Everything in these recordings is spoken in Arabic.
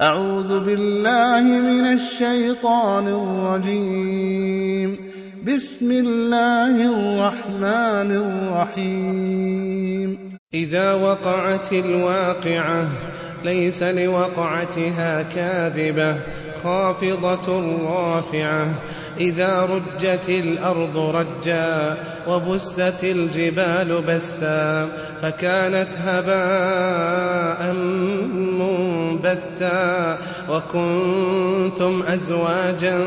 أعوذ بالله من الشيطان الرجيم. بسم الله الرحمن الرحيم. إذا وقعت الواقعة ليس لوقعتها كاذبة خافضة رافعة. إذا رجت الأرض رجا وبست الجبال بسا فكانت هباء منبثا. وكنتم أزواجا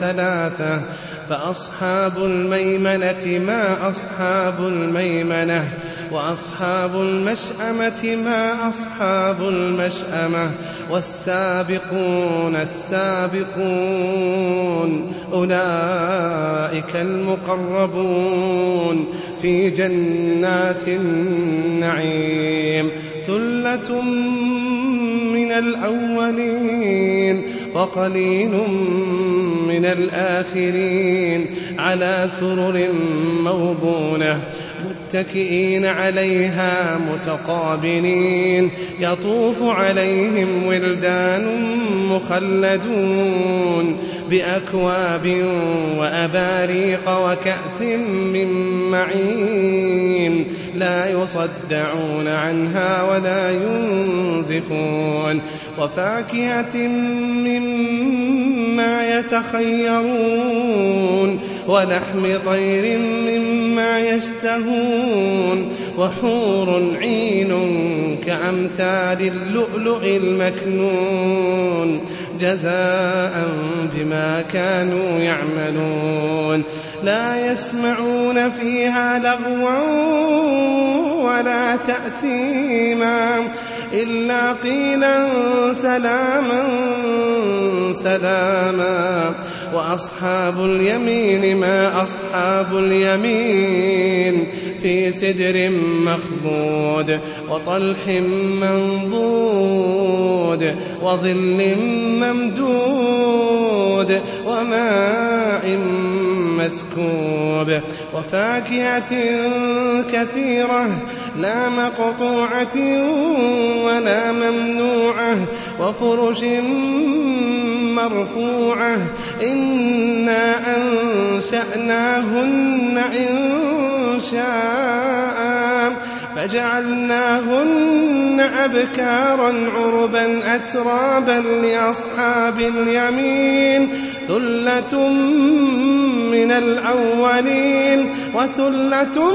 ثلاثة فأصحاب الميمنة ما أصحاب الميمنة وأصحاب المشأمة ما أصحاب المشأمة. والسابقون السابقون أولئك المقربون في جنات النعيم ثلة من الأولين وقليل من الآخرين على سرر موضونة متكئين عليها متقابلين. يطوف عليهم ولدان مخلدون. بأكواب وأباريق وكأس من معين لا يصدعون عنها ولا ينزفون وفاكهة مما يتخيرون ولحم طير مما يشتهون وحور عين كأمثال اللؤلؤ المكنون جزاء بما كانوا يعملون. لا يسمعون فيها لغوا ولا تأثيما إلا قيلا سلاما سلاما. وأصحاب اليمين ما أصحاب اليمين في سدر مخضود وطلح منضود وظل ممدود وماء مسكوب وفاكهة كثيرة لا مقطوعة ولا ممنوعة وفرش مرفوعة. إنا أنشأناهن إن شاء. فجعلناهن أبكارا عربا أترابا لأصحاب اليمين. ثلة من الأولين وثلة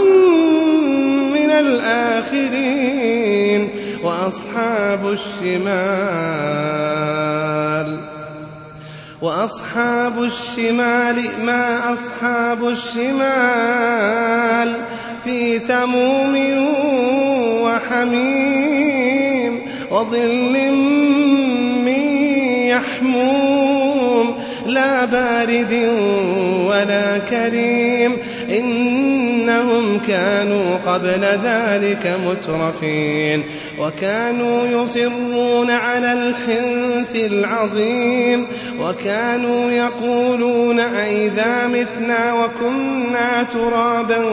من الآخرين. وأصحاب الشمال. وأصحاب الشمال ما أصحاب الشمال؟ في سموم وحميم وظل من يحموم. لا بارد ولا كريم. إنهم كانوا قبل ذلك مترفين وكانوا يصرون على الحنث العظيم وكانوا يقولون أئذا متنا وكنا ترابا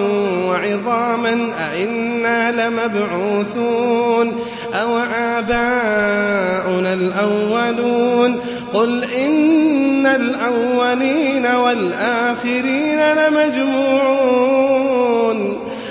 وعظاما أئنا لمبعوثون أو آباؤنا الأولون قل إن الأولين والآخرين لمجموعون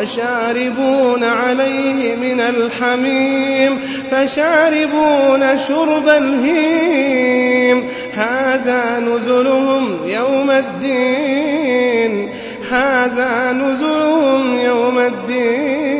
فشاربون عليه من الحميم فشاربون شرب الهيم. هذا نزلهم يوم الدين هذا نزلهم يوم الدين.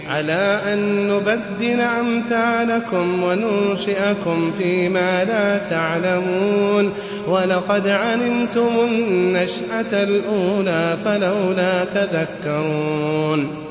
على أن نبدل أمثالكم وننشئكم فيما لا تعلمون. ولقد علمتم النشأة الأولى فلولا تذكرون.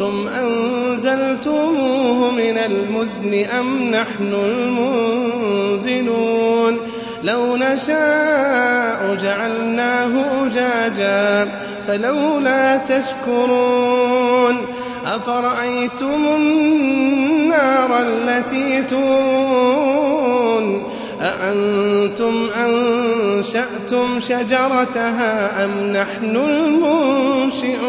أنزلتموه من المزن أم نحن المنزلون لو نشاء جعلناه أجاجا فلولا تشكرون أفرأيتم النار التي تون أأنتم أنشأتم شجرتها أم نحن المنشئون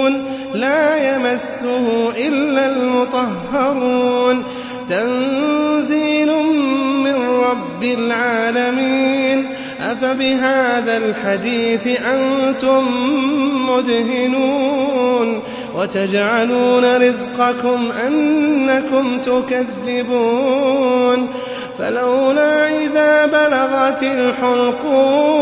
لا يمسه إلا المطهرون. تنزيل من رب العالمين. أفبهذا الحديث أنتم مدهنون. وتجعلون رزقكم أنكم تكذبون. فلولا إذا بلغت الحلقوم